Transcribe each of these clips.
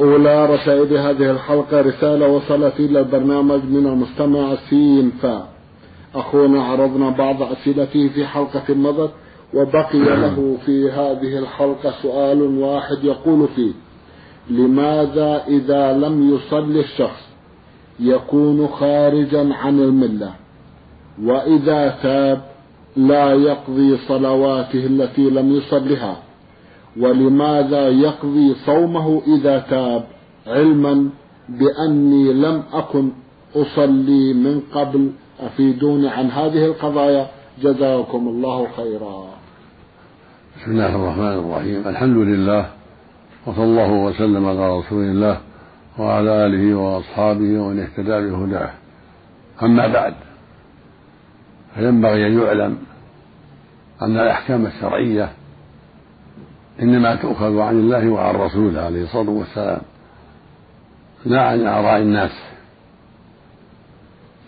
أولى رسائل هذه الحلقة رسالة وصلت إلى البرنامج من المستمع سين فا. أخونا عرضنا بعض أسئلته في حلقة مضت وبقي له في هذه الحلقة سؤال واحد يقول فيه لماذا إذا لم يصلي الشخص يكون خارجا عن الملة؟ وإذا تاب لا يقضي صلواته التي لم يصلها. ولماذا يقضي صومه إذا تاب؟ علما بأني لم أكن أصلي من قبل. أفيدوني عن هذه القضايا؟ جزاكم الله خيرا. بسم الله الرحمن الرحيم. الحمد لله وصلى الله وسلم على رسول الله وعلى آله وأصحابه ومن اهتدى بهداه. أما بعد فينبغي أن يعلم أن الأحكام الشرعية إنما تؤخذ عن الله وعن رسوله عليه الصلاة والسلام لا عن آراء الناس.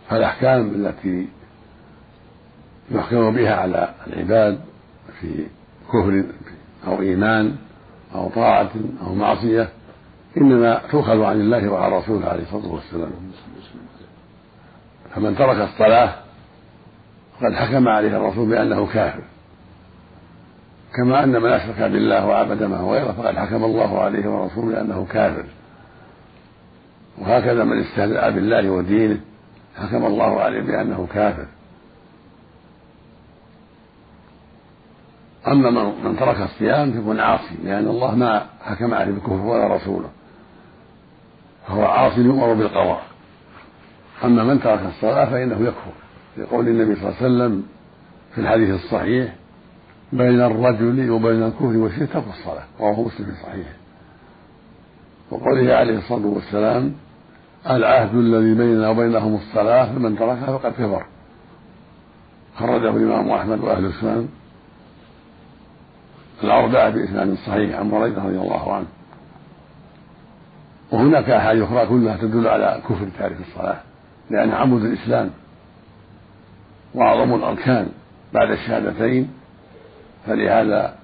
فالأحكام التي يحكم بها على العباد في كفر أو إيمان أو طاعة أو معصية إنما تؤخذ عن الله وعن رسوله عليه الصلاة والسلام. فمن ترك الصلاة فقد حكم عليه الرسول بأنه كافر. كما أن من أشرك بالله وعبد معه غيره فقد حكم الله عليه ورسوله بأنه كافر. وهكذا من استهزأ بالله ودينه حكم الله عليه بأنه كافر. أما من ترك الصيام فيكون عاصي لأن الله ما حكم عليه بالكفر ولا رسوله. فهو عاصي يؤمر بالقضاء. أما من ترك الصلاة فإنه يكفر. لقول النبي صلى الله عليه وسلم في الحديث الصحيح بين الرجل وبين الكفر والشرك ترك الصلاة رواه مسلم في صحيحه. وقوله عليه الصلاة والسلام العهد الذي بيننا وبينهم الصلاة فمن تركها فقد كفر. خرجه الإمام أحمد وأهل السنن. الأربعة بإسناد صحيح عن بريدة رضي الله عنه. وهناك أحاديث أخرى كلها تدل على كفر تارك الصلاة لأن عمود الإسلام وأعظم الأركان بعد الشهادتين فلهذا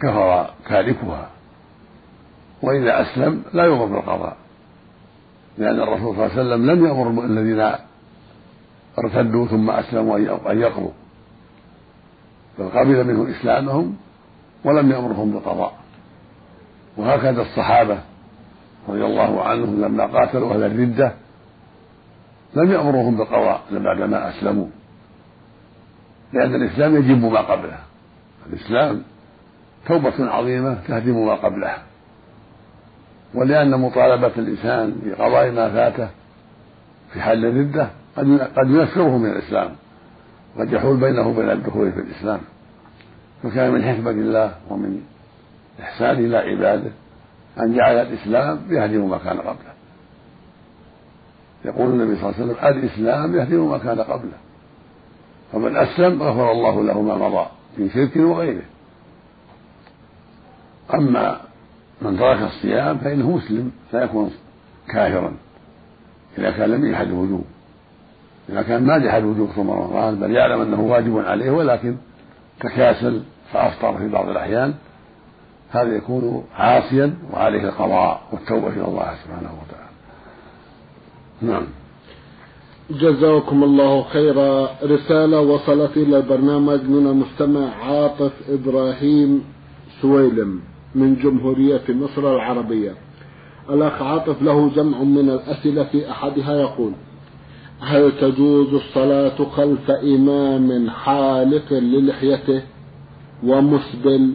كفر تاركها وإذا أسلم لا يؤمر بالقضاء لأن الرسول صلى الله عليه وسلم لم يأمر الذين ارتدوا ثم أسلموا أن يقضوا بل قبل منه إسلامهم ولم يأمرهم بالقضاء. وهكذا الصحابة رضي الله عنهم لما قاتلوا أهل الردة لم يأمرهم بالقضاء بعدما أسلموا. لأن الإسلام يجب ما قبله. الإسلام توبة عظيمة تهدم ما قبله ولأن مطالبة الإنسان بقضاء ما فاته في حال الردة قد ينفره من الإسلام. قد يحول بينه وبين الدخول في الإسلام. فكان من حكمة الله ومن إحسانه إلى عباده أن جعل الإسلام يهدم ما كان قبله. يقول النبي صلى الله عليه وسلم الإسلام يهدم ما كان قبله. فمن أسلم غفر الله له ما مضى من شرك وغيره. أما من ترك الصيام فإنه مسلم لا يكون كافرا. إذا كان لم يجحد الوجوب. إذا كان ما جحد وجوب صوم رمضان بل يعلم أنه واجب عليه ولكن تكاسل فأفطر في بعض الأحيان هذا يكون عاصيا وعليه القضاء والتوبة إلى الله سبحانه وتعالى. نعم. جزاكم الله خيرا. رسالة وصلت إلى البرنامج من المستمع عاطف إبراهيم سويلم من جمهورية مصر العربية. الأخ عاطف له جمع من الأسئلة في أحدها يقول هل تجوز الصلاة خلف إمام حالق للحيته ومسبل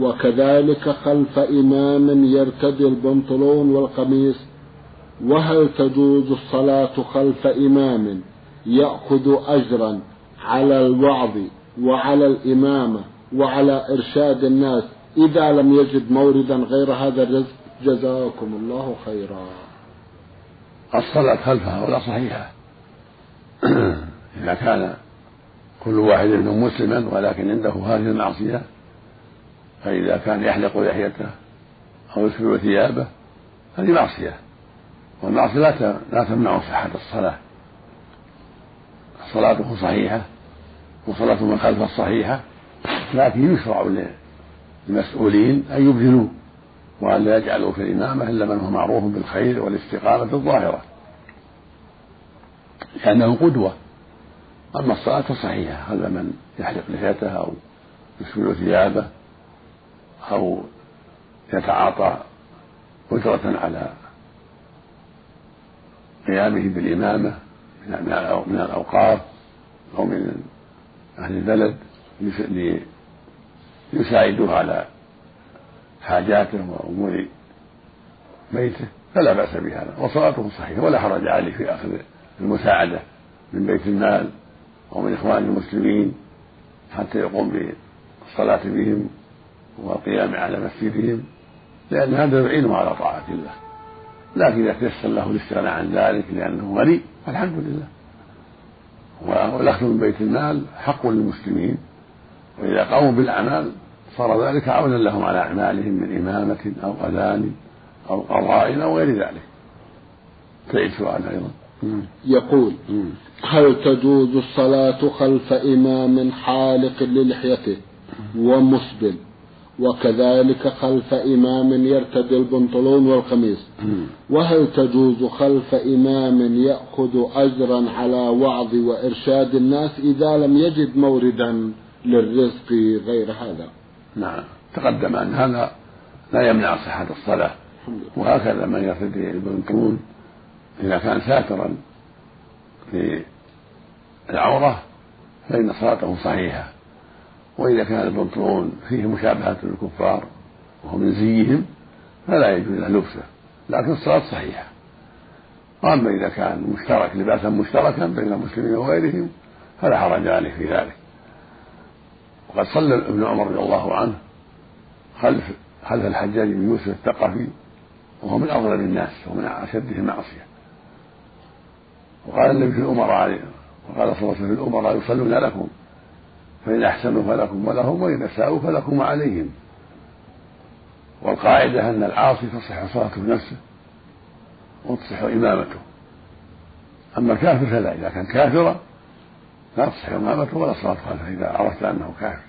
وكذلك خلف إمام يرتدي البنطلون والقميص وهل تجوز الصلاة خلف إمام يأخذ أجرا على الوعظ وعلى الإمامة وعلى إرشاد الناس إذا لم يجد موردا غير هذا الرزق؟ جزاكم الله خيرا. الصلاة خلفها ولا صحيحة. إذا كان كل واحد منهم مسلما ولكن عنده هذه المعصية فإذا كان يحلق لحيته أو يسبل ثيابه هذه معصية. والمعصية لا لا تمنع صحة الصلاة. صلاته صحيحة وصلاة من خلفه الصحيحة لكن يشرع للمسؤولين أن يبذلوا وأن لا يجعلوا في الإمامة إلا من هو معروف بالخير والاستقامة الظاهرة لأنه قدوة. أما الصلاة فصحيحة هذا من يحلق لحيته أو يسبل ثيابه أو يتعاطى أجرة على قيامه بالإمامة من الأوقاف أو من أهل البلد ليساعدوه على حاجاته وأمور بيته. فلا بأس بهذا وصلاته صحيحة ولا حرج عليه في أخذ المساعدة من بيت المال أو من إخوان المسلمين حتى يقوم بالصلاة بهم والقيام على مسجدهم لأن هذا يعينه على طاعة الله. لكن إذا تيسر له الاستغناء عن ذلك لأنه غني فالحمد لله. والأخذ من بيت المال حق للمسلمين وإذا قاموا بالأعمال صار ذلك عونا لهم على أعمالهم من إمامة أو أذان أو قضاء أو غير ذلك. تعيد سؤال أيضا. يقول هل تجوز الصلاة خلف إمام حالق للحيته ومسبل؟ وكذلك خلف إمام يرتدي البنطلون والقميص. وهل تجوز خلف إمام يأخذ أجرا على وعظ وإرشاد الناس إذا لم يجد موردا للرزق غير هذا؟ نعم. تقدم أن هذا لا يمنع صحة الصلاة. وهكذا من يرتدي البنطلون إذا كان ساترا في العورة فإن صلاته صحيحة. وإذا كان البنطلون فيه مشابهة للكفار وهو من زيهم فلا يجوز له لبسه لكن الصلاة صحيحة. وأما إذا كان مشترك لباسا مشتركا بين المسلمين وغيرهم فلا حرج عليه في ذلك. وقد صلى ابن عمر رضي الله عنه خلف خلف الحجاج بن يوسف الثقفي وهو من أظلم الناس ومن أشدهم معصية وقال النبي في الأمراء وقال صلى الله عليه وسلم الأمراء يصلون لكم. فإن أحسنوا فلكم ولهم وإن أساءوا فلكم وعليهم والقاعدة أن العاصي تصح صلاته بنفسه وتصح إمامته. أما الكافر فلا إذا كان كافرا لا تصح إمامته ولا صلاة خلفه إذا عرفت أنه كافر.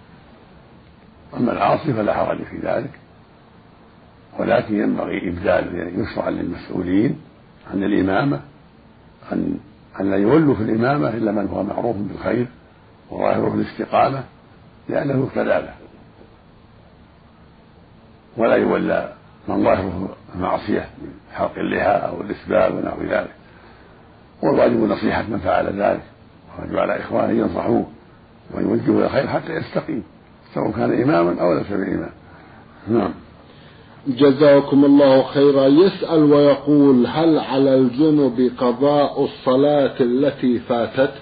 أما العاصي فلا حرج في ذلك. ولكن ينبغي إبدال يشرع للمسؤولين عن الإمامة أن أن لا يولوا في الإمامة إلا من هو معروف بالخير. وظاهره الاستقامة لأنه يقتدى به ولا يولى من ظاهره المعصية من حلق اللحى أو الإسباب ونحو ذلك. والواجب نصيحة من فعل ذلك. والواجب على إخوانه ينصحوه ويوجهوا إلى الخير حتى يستقيم سواء كان إماما أو ليس بإمام. نعم. جزاكم الله خيرا. يسأل ويقول هل على الجنب قضاء الصلاة التي فاتت؟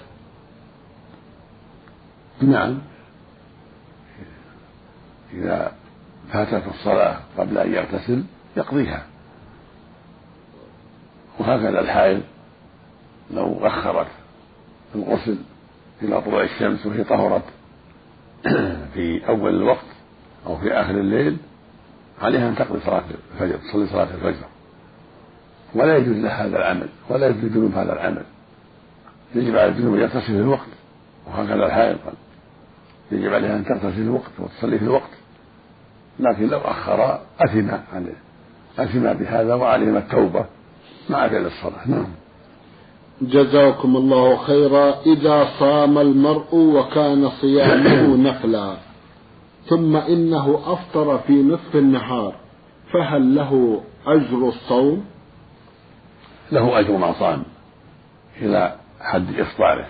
نعم. إذا فاتت الصلاة قبل أن يغتسل يقضيها. وهكذا الحائض لو أخرت الغسل إلى طلوع الشمس وهي طهرت في أول الوقت أو في آخر الليل عليها أن تقضي صلاة الفجر تصلي صلاة الفجر. ولا يجوز لها هذا العمل ولا يجوز للجنوب هذا العمل. يجب على الجنوب أن يغتسل في الوقت وهكذا الحائض يجب عليها أن تغتسل في الوقت وتصلي في الوقت. لكن لو أخر أثم عليه أثم بهذا وعليهم التوبة مع فعل الصلاة. نعم. جزاكم الله خيرا. إذا صام المرء وكان صيامه نفلا ثم إنه أفطر في نصف النهار فهل له أجر الصوم؟ له أجر ما صام إذا حد إفطاره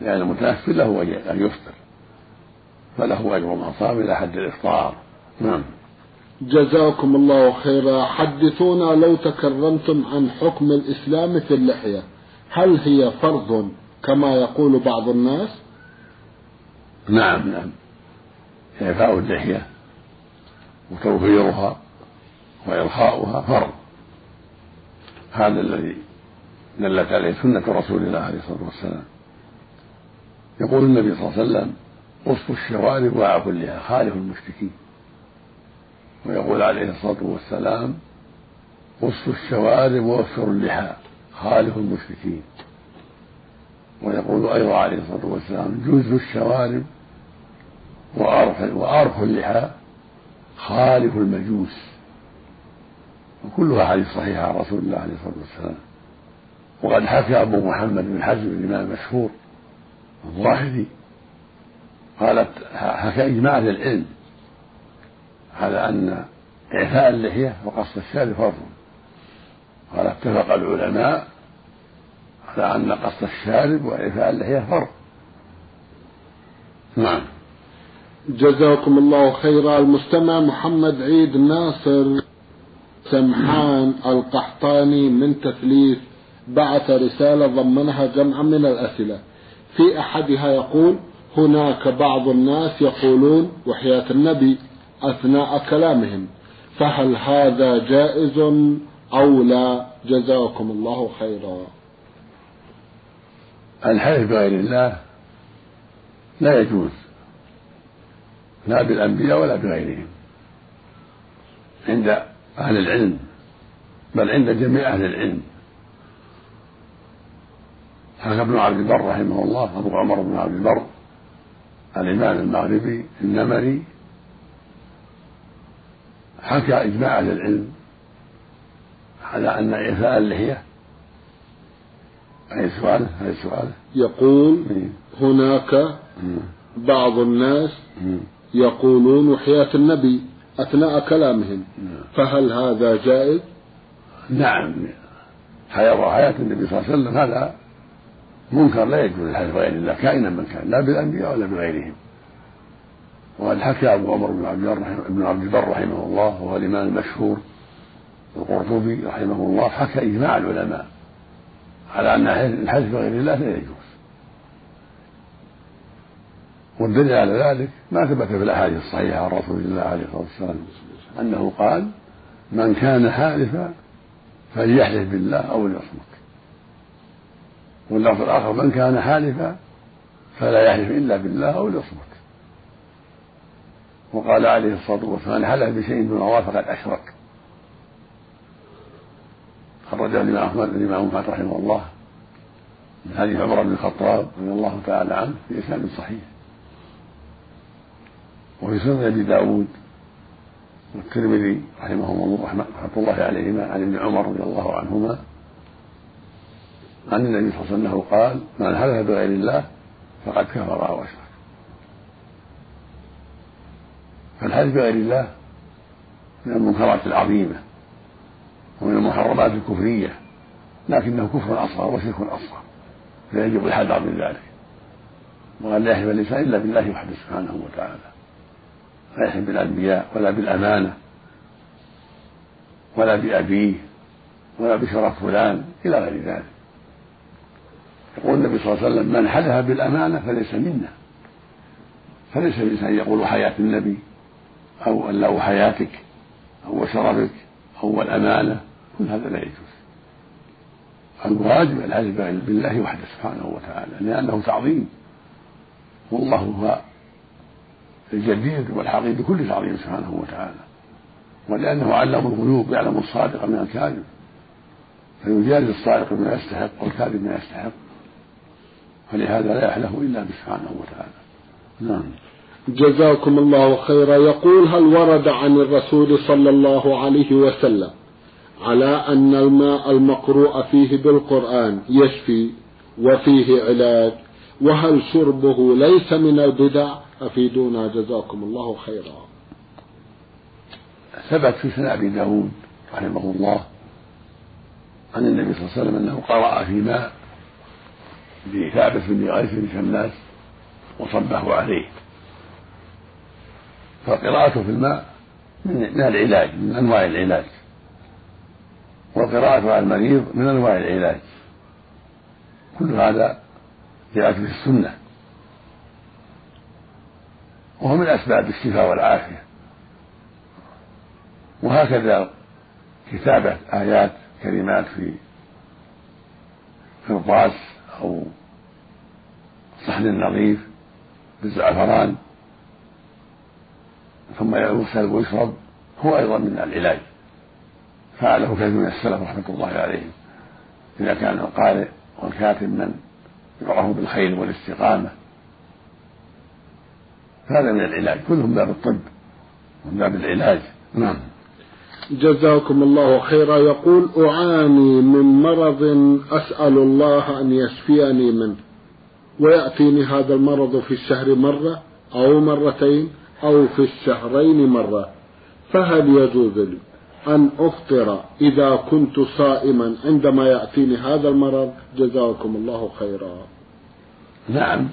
لأن المتنفل له أن يفطر. فله أجر ما صام إلى حد الإفطار. نعم. جزاكم الله خيرا. حدثونا لو تكرمتم عن حكم الإسلام في اللحية. هل هي فرض كما يقول بعض الناس؟ نعم. نعم. إعفاء اللحية وتوفيرها وإرخاؤها فرض. هذا الذي دلت عليه سنة رسول الله عليه الصلاة والسلام. يقول النبي صلى الله عليه وسلم قصوا الشوارب اللحى خالف المشركين. ويقول عليه الصلاة والسلام قصوا الشوارب ووفروا اللحى خالف المشركين. ويقول أيضا عليه الصلاة والسلام جزوا الشوارب وأرخوا اللحى خالف المجوس. وكلها حديث صحيحة عن رسول الله عليه الصلاة والسلام. وقد حكى أبو محمد بن حزم الإمام المشهور الظاهري قالت حكى إجماع أهل العلم. على أن إعفاء اللحية وقص الشارب فرض قال اتفق العلماء على أن قص الشارب وإعفاء اللحية فرض. نعم. جزاكم الله خيرا. المستمع محمد عيد ناصر سمحان القحطاني من تثليث بعث رسالة ضمنها جمعا من الأسئلة. في أحدها يقول هناك بعض الناس يقولون وحياة النبي أثناء كلامهم فهل هذا جائز أو لا؟ جزاكم الله خيرا. الحلف بغير الله لا يجوز لا بالأنبياء ولا بغيرهم. عند أهل العلم بل عند جميع أهل العلم. حكى ابن عبد البر رحمه الله أبو عمر بن عبد البر الإمام المغربي النمري حكى إجماع أهل العلم على أن إعفاء اللحية أي سؤاله أي سؤاله يقول هناك بعض الناس يقولون وحياة النبي أثناء كلامهم. فهل هذا جائز؟ نعم. حياة حياة النبي صلى الله عليه وسلم هذا منكر لا يجوز الحلف بغير الله كائنا من كان لا بالأنبياء ولا بغيرهم. وقد حكى أبو عمر بن عبد بن عبد البر رحمه الله وهو الإمام المشهور القرطبي رحمه الله حكى إجماع العلماء على أن الحلف بغير الله لا يجوز. والدليل على ذلك ما ثبت في الأحاديث الصحيحة عن رسول الله عليه الصلاة والسلام أنه قال من كان حالفا فليحلف بالله أو ليصمت. واللفظ الآخر من كان حالفا فلا يحلف إلا بالله أو ليصمت. وقال عليه الصلاة والسلام من حلف بشيء دون الله فقد أشرك. خرجه الإمام أحمد الإمام أحمد رحمه الله من حديث عمر بن الخطاب رضي الله تعالى عنه في إسناد صحيح. وفي سنن أبي داود والترمذي رحمهم الله رحمة الله عليهما عن ابن عمر رضي الله عنهما عن النبي صلى الله عليه وسلم قال من حلف بغير الله فقد كفر أو أشرك. فالحلف بغير الله؟ من المنكرات العظيمة ومن المحرمات الكفرية لكنه كفر أصغر وشرك أصغر فيجب الحذر من ذلك. وأن لا يحلف الإنسان إلا بالله وحده سبحانه وتعالى لا يحلف بالأنبياء ولا بالأمانة ولا بأبيه ولا بشرف فلان إلى غير ذلك. يقول النبي صلى الله عليه وسلم من حلف بالأمانة فليس منا. فليس الإنسان يقول حياة النبي أو أن حياتك أو شرفك أو الأمانة. كل هذا لا يجوز. الواجب الحلف بالله وحده سبحانه وتعالى لأنه تعظيم. والله هو الجدير والحقيقي بكل تعظيم سبحانه وتعالى. ولأنه علم الغيوب يعلم الصادق من الكاذب. فيجازي الصادق بما يستحق والكاذب ما يستحق. فلهذا لا يحلف إلا سبحانه وتعالى. نعم. جزاكم الله خيرا. يقول هل ورد عن الرسول صلى الله عليه وسلم على أن الماء المقروء فيه بالقرآن يشفي وفيه علاج؟ وهل شربه ليس من البدع؟ أفيدونا. جزاكم الله خيرا. ثبت في سنة أبي داود رحمه الله عن النبي صلى الله عليه وسلم أنه قرأ في ماء لثابت بن قيس بن شماس وصبه عليه. فقراءته في الماء من العلاج من أنواع العلاج. والقراءة على المريض من أنواع العلاج. كل هذا جاءت به السنة. وهو من أسباب الشفاء والعافية. وهكذا كتابة آيات كلمات في قرطاس أو صحن نظيف بالزعفران ثم يغسل ويشرب هو أيضا من العلاج. فعله كثير من السلف رحمة الله عليهم. إذا كان القارئ والكاتب من يعرف بالخير والاستقامة هذا من العلاج. كلهم باب الطب من باب العلاج. نعم. جزاكم الله خيرا. يقول أعاني من مرض أسأل الله أن يشفيني منه. ويأتيني هذا المرض في الشهر مرة أو مرتين أو في الشهرين مرة. فهل يجوز لي أن أفطر إذا كنت صائما عندما يأتيني هذا المرض؟ جزاكم الله خيرا. نعم.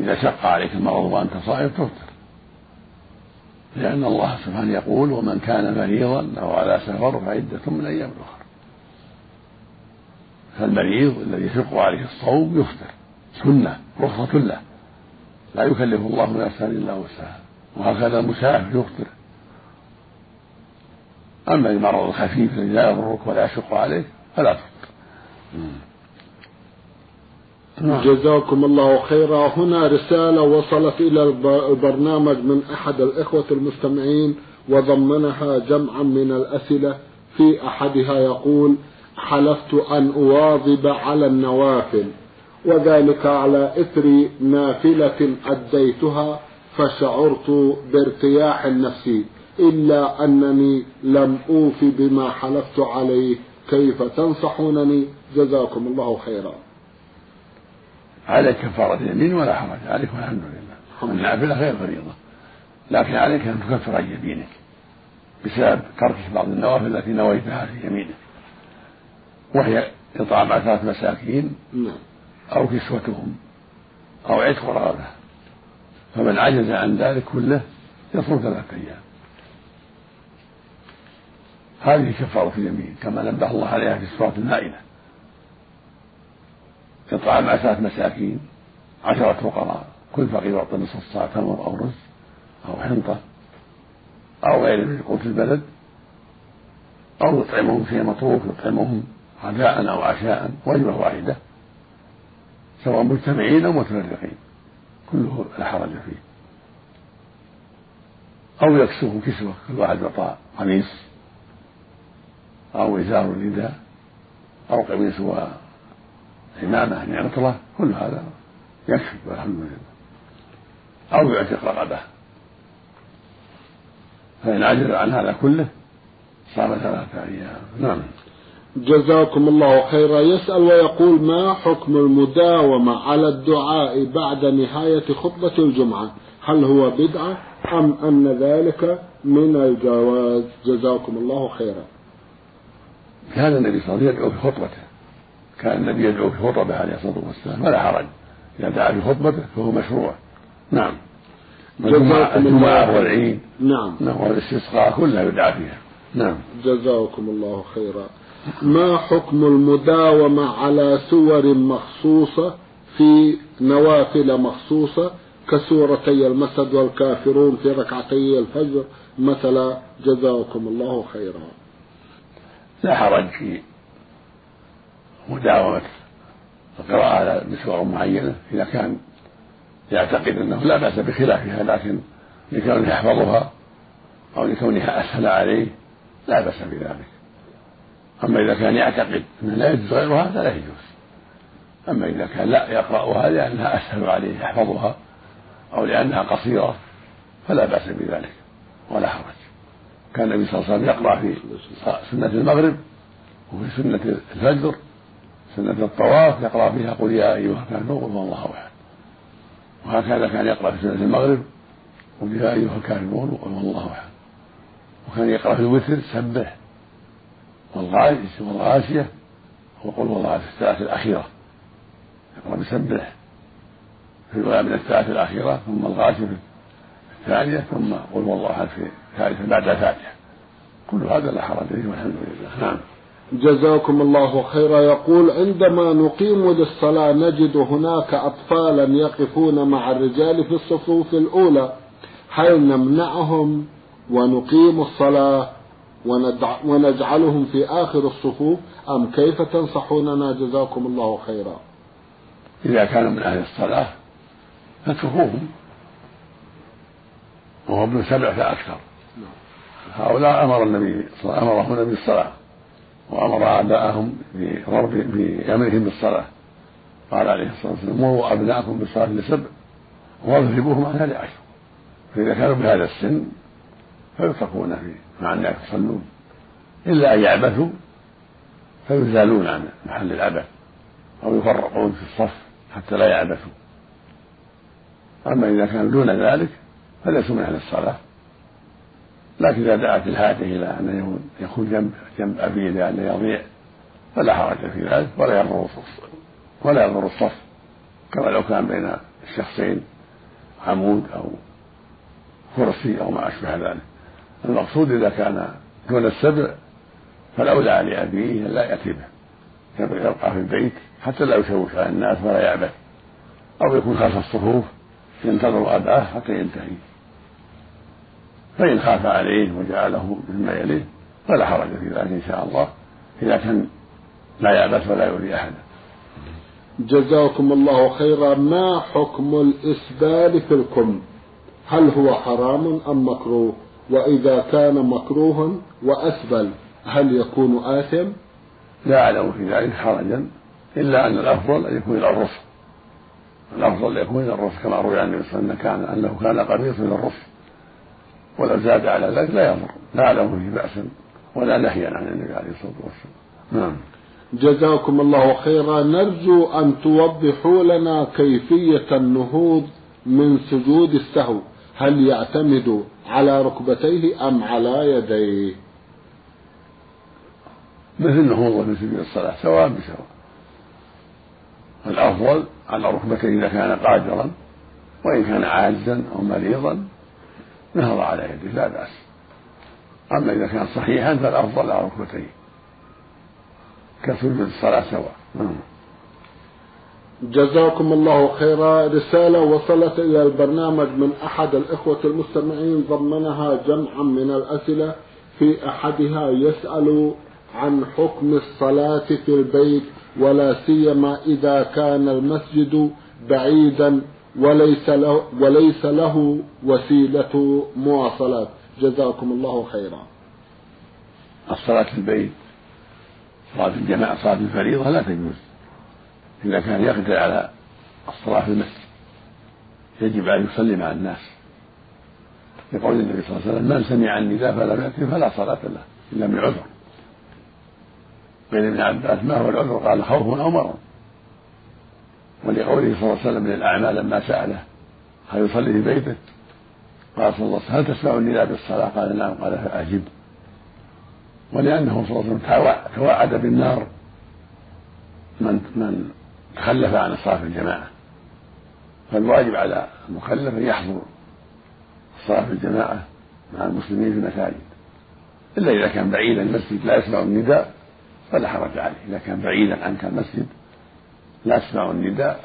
إذا شق عليك المرض وأنت صائم تفطر. لأن الله سبحانه يقول ومن كان مريضا أو على سفر فعدة من أيام أخرى. فالمريض الذي يشق عليه الصوم يفطر. سنة رخصة له. لا يكلف الله نفسا إلا وسعها. وهكذا المسافر يفطر أما المرض الخفيف الذي لا يضرك ولا يشق عليك فلا تفطر نعم. جزاكم الله خيرا. هنا رسالة وصلت إلى البرنامج من أحد الإخوة المستمعين وضمنها جمعا من الأسئلة. في أحدها يقول حلفت أن أواظب على النوافل. وذلك على إثر نافلة أديتها فشعرت بارتياح نفسي إلا أنني لم أوف بما حلفت عليه كيف تنصحونني؟ جزاكم الله خيرا. عليك كفارة اليمين ولا حرج عليك والحمد لله. النافلة غير فريضة لكن عليك أن تكفر عن يمينك بسبب تركك بعض النوافل التي نويتها في يمينك وهي إطعام عشرة مساكين. نعم. أو كسوتهم أو عتق رغبة فمن عجز عن ذلك كله يصوم ثلاثة أيام. هذه كفارة اليمين كما نبه الله عليها في سورة المائدة. إطعام عشرة مساكين عشرة فقراء كل فقير يعطى نصف الصاع تمر أو رز أو حنطة أو غير من قوت البلد. أو يطعمهم شيء مطروح يطعمهم غداء أو عشاء وجبة واحدة. سواء مجتمعين أو متفرقين كله لا حرج فيه. أو يكسوه كسوة كل واحد يعطى قميص أو إزار رداء أو قميص عمامة نعمة كل هذا يكفي والحمد لله. أو يعتق رقبة. فإن عجز عن هذا كله صام ثلاثة أيام. نعم. جزاكم الله خيرا. يسأل ويقول ما حكم المداومة على الدعاء بعد نهاية خطبة الجمعة؟ هل هو بدعة أم أن ذلك من الجواز؟ جزاكم الله خيرا. كان النبي صلى الله عليه وسلم يدعو في خطبته. كان النبي يدعو في خطبه عليه الصلاة والسلام. فلا حرج. إذا دعا في خطبته فهو مشروع. نعم. الجمعة والعيد. نعم. نعم. والاستسقاء كلها يدعى فيها. نعم. جزاكم الله خيرا. ما حكم المداومة على سور مخصوصة في نوافل مخصوصة كسورتي المسد والكافرون في ركعتي الفجر؟ مثلا جزاكم الله خيرا. لا حرج في مداومة القراءة على بسور معينة إذا كان يعتقد أنه لا بأس بخلافها لكن لكونه يحفظها أو لكونها أسهل عليه لا بأس بذلك. أما إذا كان يعتقد أنه لا يجوز غيرها فلا يجوز. أما إذا كان لا يقرأها لأنها أسهل عليه يحفظها أو لأنها قصيرة فلا بأس بذلك ولا حرج. كان النبي صلى الله عليه وسلم يقرأ في سنة المغرب وفي سنة الفجر سنة الطواف يقرأ فيها قل يا أيها الكافرون قل هو الله أحد. وهكذا كان يقرأ في سنة المغرب قل يا أيها الكافرون قل هو الله أحد. وكان يقرأ في الوتر سبح. والغاشية وقل هو الله في الثلاث الأخيرة. يقرأ بسبح في الأولى من الثلاث الأخيرة ثم الغاشي في الثانية ثم قل والله في الثالثة بعد الفاتحة. كل هذا لا حرج فيه والحمد لله. نعم. جزاكم الله خيرا. يقول عندما نقيم للصلاة نجد هناك أطفالا يقفون مع الرجال في الصفوف الأولى هل نمنعهم ونقيم الصلاة؟ ونجعلهم في آخر الصفوف. أم كيف تنصحوننا؟ جزاكم الله خيرا. إذا كانوا من أهل الصلاة فاتركوهم. وهو ابن سبع فأكثر. هؤلاء أمر النبي أمرهم النبي بالصلاة وأمر آباءهم بضرب بأمرهم بالصلاة. قال عليه الصلاة والسلام مروا أبناءكم بالصلاة لسبع واضربوهم عنها لعشر فإذا كانوا بهذا السن فيتركون في مع الناس يصلون إلا أن يعبثوا فيزالون عن محل العبث أو يفرقون في الصف حتى لا يعبثوا. أما إذا كانوا دون ذلك فليسوا من أهل الصلاة. لكن إذا دعت الحاجة إلى أن يكون جنب جنب أبيه لأن يضيع فلا حرج في ذلك ولا يضر ولا يضر الصف. كما لو كان بين الشخصين عمود أو كرسي أو ما أشبه ذلك. المقصود إذا كان دون السبع فالأولى لأبيه لا يأتي به. يبقى في البيت حتى لا يشوش على الناس ولا يعبث أو يكون خلف الصفوف ينتظر أباه حتى ينتهي. فإن خاف عليه وجعله مما يليه فلا حرج في ذلك إن شاء الله إذا كان لا يعبث ولا يؤذي أحدا جزاكم الله خيرا. ما حكم الإسبال في الكم؟ هل هو حرام أم مكروه؟ وإذا كان مكروها وأسبل هل يكون آثم؟ لا أعلم في ذلك حرجا إلا أن الأفضل أن يكون إلى الرفق الأفضل أن يكون إلى الرفق كما روي عن النبي صلى الله عليه وسلم كان أنه كان قميص إلى الرفق ولو زاد على ذلك لا يضر. لا أعلم فيه بأسا ولا نهيا عن النبي عليه الصلاة والسلام. نعم. جزاكم الله خيرا. نرجو أن توضحوا لنا كيفية النهوض من سجود السهو. هل يعتمد على ركبتيه أم على يديه؟ مثل النهوض من سجود الصلاة سواء بسواء الأفضل على ركبتيه إذا كان قادرا وإن كان عاجزا أو مريضا نهض على يده لا بأس. أما إذا كان صحيحا فالأفضل على ركبتيه. كسجود الصلاة سواء. نعم. جزاكم الله خيرا. رسالة وصلت إلى البرنامج من أحد الإخوة المستمعين. ضمنها جمعا من الأسئلة في أحدها يسأل عن حكم الصلاة في البيت ولا سيما إذا كان المسجد بعيدا وليس له وليس له وسيلة مواصلات. جزاكم الله خيرا. الصلاة في البيت صلاة الجماعة صلاة الفريضة لا تجوز. إذا كان يقدر على الصلاة في المسجد. يجب أن يصلي مع الناس. لقول النبي صلى الله عليه وسلم من سمع النداء فلم يأتي فلا صلاة له إلا من عذر. قيل ابن عباس ما هو العذر؟ قال خوف أو مرض. ولقوله صلى الله عليه وسلم من الأعمال لما سأله هل يصلي في بيته؟ قال صلى الله عليه وسلم هل تسمع النداء بالصلاة؟ قال نعم. قال فأجب ولأنه صلى الله عليه وسلم توعد بالنار. من من تخلف عن الصلاة في الجماعة. فالواجب على المكلف أن يحضر الصلاة في الجماعة مع المسلمين في المساجد. إلا إذا كان بعيدا المسجد لا يسمع النداء فلا حرج عليه. إذا كان بعيدا عنك المسجد لا يسمع النداء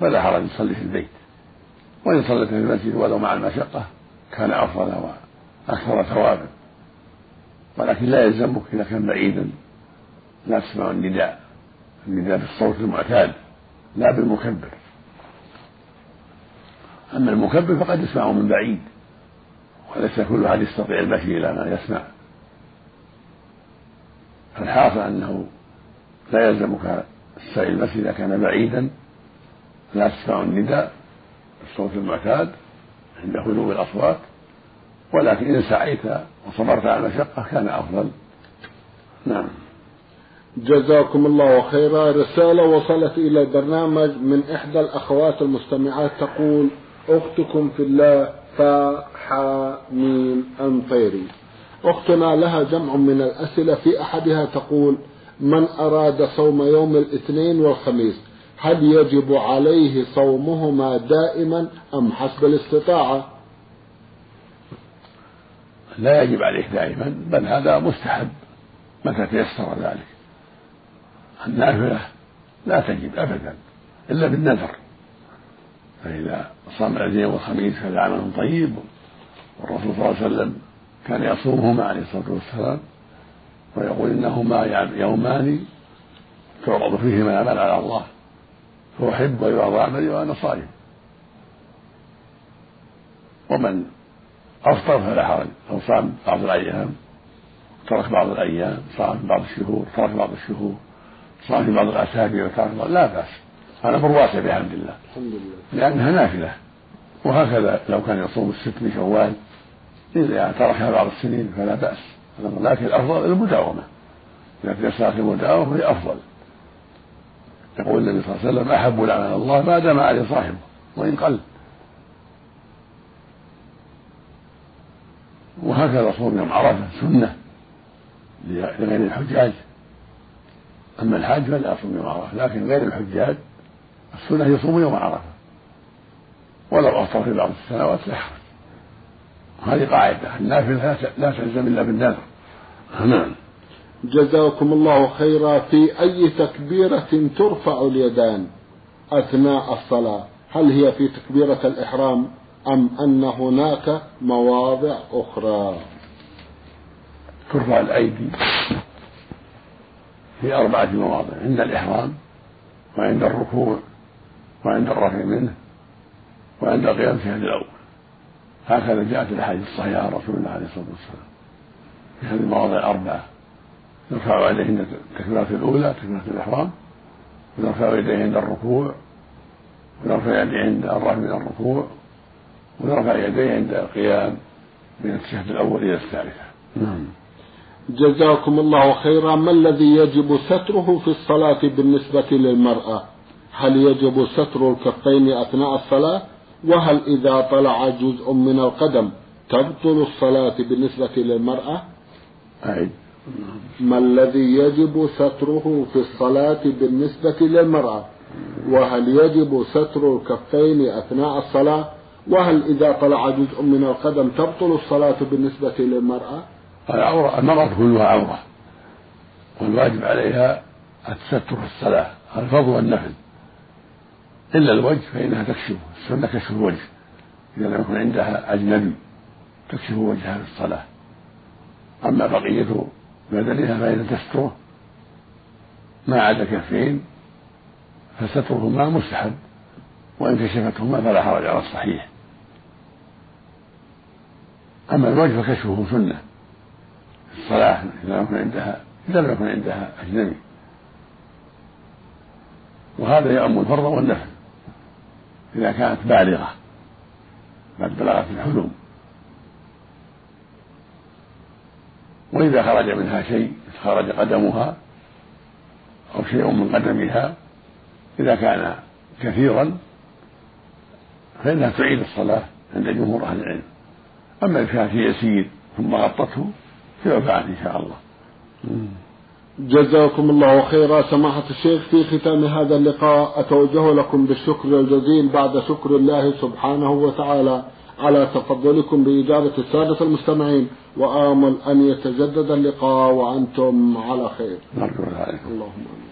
فلا حرج يصلي في البيت. وإن صليت في المسجد ولو مع المشقة كان أفضل وأكثر ثوابا. ولكن لا يلزمك إذا كان بعيدا لا تسمع النداء. النداء بالصوت المعتاد لا بالمكبر. أما المكبر فقد يسمع من بعيد وليس كل أحد يستطيع المشي إلى ما يسمع. فالحاصل أنه لا يلزمك السعي المسجد إذا كان بعيدا لا تسمع النداء بالصوت المعتاد عند هدوء الأصوات ولكن إن سعيت وصبرت على المشقة كان أفضل. نعم. جزاكم الله خيرا. رسالة وصلت إلى البرنامج من إحدى الأخوات المستمعات. تقول أختكم في الله فحامين أنطيري أختنا لها جمع من الأسئلة. في أحدها تقول من أراد صوم يوم الاثنين والخميس هل يجب عليه صومهما دائما أم حسب الاستطاعة؟ لا يجب عليه دائما بل هذا مستحب متى تيسر ذلك. النافلة لا تجب أبدا إلا بالنذر. فإذا صام الاثنين والخميس فهذا عمل طيب والرسول صلى الله عليه وسلم كان يصومهما عليه الصلاة والسلام ويقول إنهما يومان تعرض فيهما الأعمال على الله فأحب ويعرض عملي وأنا صائم. ومن أفطر فلا حرج أو صام بعض الأيام ترك بعض الأيام صام بعض الشهور ترك بعض الشهور. صام في بعض الأسابيع وترك بعض لا بأس. هذا أمر واسع بحمد الله. الحمد لله. لأنها نافلة. وهكذا لو كان يصوم الست من شوال إذا تركها بعض السنين فلا بأس. لكن الأفضل المداومة. إذا تيسرت المداومة هي أفضل. يقول النبي صلى الله عليه وسلم أحب الأعمال الله ما دام عليه صاحبه وإن قل. وهكذا صوم يوم عرفة سنة لغير الحجاج. أما الحاج فلا يصوم يوم عرفة لكن غير الحجاج السنة يصوم يوم عرفة. ولو أفطر في بعض السنوات لا يحرج. هذه قاعدة النافلة لا تلزم إلا بالنذر. نعم. جزاكم الله خيرا. في أي تكبيرة ترفع اليدان أثناء الصلاة؟ هل هي في تكبيرة الإحرام أم أن هناك مواضع أخرى؟ ترفع الأيدي. في أربعة مواضع عند الإحرام وعند الركوع وعند الرفع منه وعند في هذا الأول. هكذا جاءت الأحاديث الصحيحة عن رسول الله عليه الصلاة والسلام. في هذه المواضع الأربعة يرفع يديه عند التكبيرة الأولى تكبيرة الإحرام ويرفع يديه عند الركوع ويرفع يديه عند الرفع من الركوع ويرفع يديه عند القيام من التشهد الأول إلى الثالثة. نعم. جزاكم الله خيرا. ما الذي يجب ستره في الصلاة بالنسبة للمرأة؟ هل يجب ستر الكفين أثناء الصلاة؟ وهل إذا طلع جزء من القدم تبطل الصلاة بالنسبة للمرأة؟ أعد ما الذي يجب ستره في الصلاة بالنسبة للمرأة؟ وهل يجب ستر الكفين أثناء الصلاة؟ وهل إذا طلع جزء من القدم تبطل الصلاة بالنسبة للمرأة؟ العورة المرأة كلها عورة. والواجب عليها التستر في الصلاة الفضل والنفل. إلا الوجه فإنها تكشف السنة كشف الوجه. إذا لم يكن عندها أجنبي تكشف وجهها في الصلاة. أما بقية بدنها فإذا تستره ما عدا كفين فسترهما مستحب. وإن كشفتهما فلا حرج على الصحيح. أما الوجه فكشفه سنة. الصلاة إذا لم يكن عندها إذا لم يكن عندها أجنبي. وهذا يؤم الفرض والنفل إذا كانت بالغة قد بلغت الحلم. وإذا خرج منها شيء خرج قدمها أو شيء من قدمها إذا كان كثيرا فإنها تعيد الصلاة عند جمهور أهل العلم. أما إن كان في يسير ثم غطته عنه إن شاء الله. جزاكم الله خيرا. سماحة الشيخ في ختام هذا اللقاء أتوجه لكم بالشكر الجزيل بعد شكر الله سبحانه وتعالى على تفضلكم بإجابة السادة المستمعين وآمل أن يتجدد اللقاء وأنتم على خير. نرجو ذلك اللهم آمين.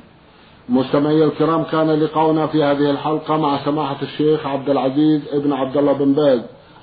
مستمعي الكرام كان لقاؤنا في هذه الحلقة مع سماحة الشيخ عبد العزيز ابن عبد الله بن باز.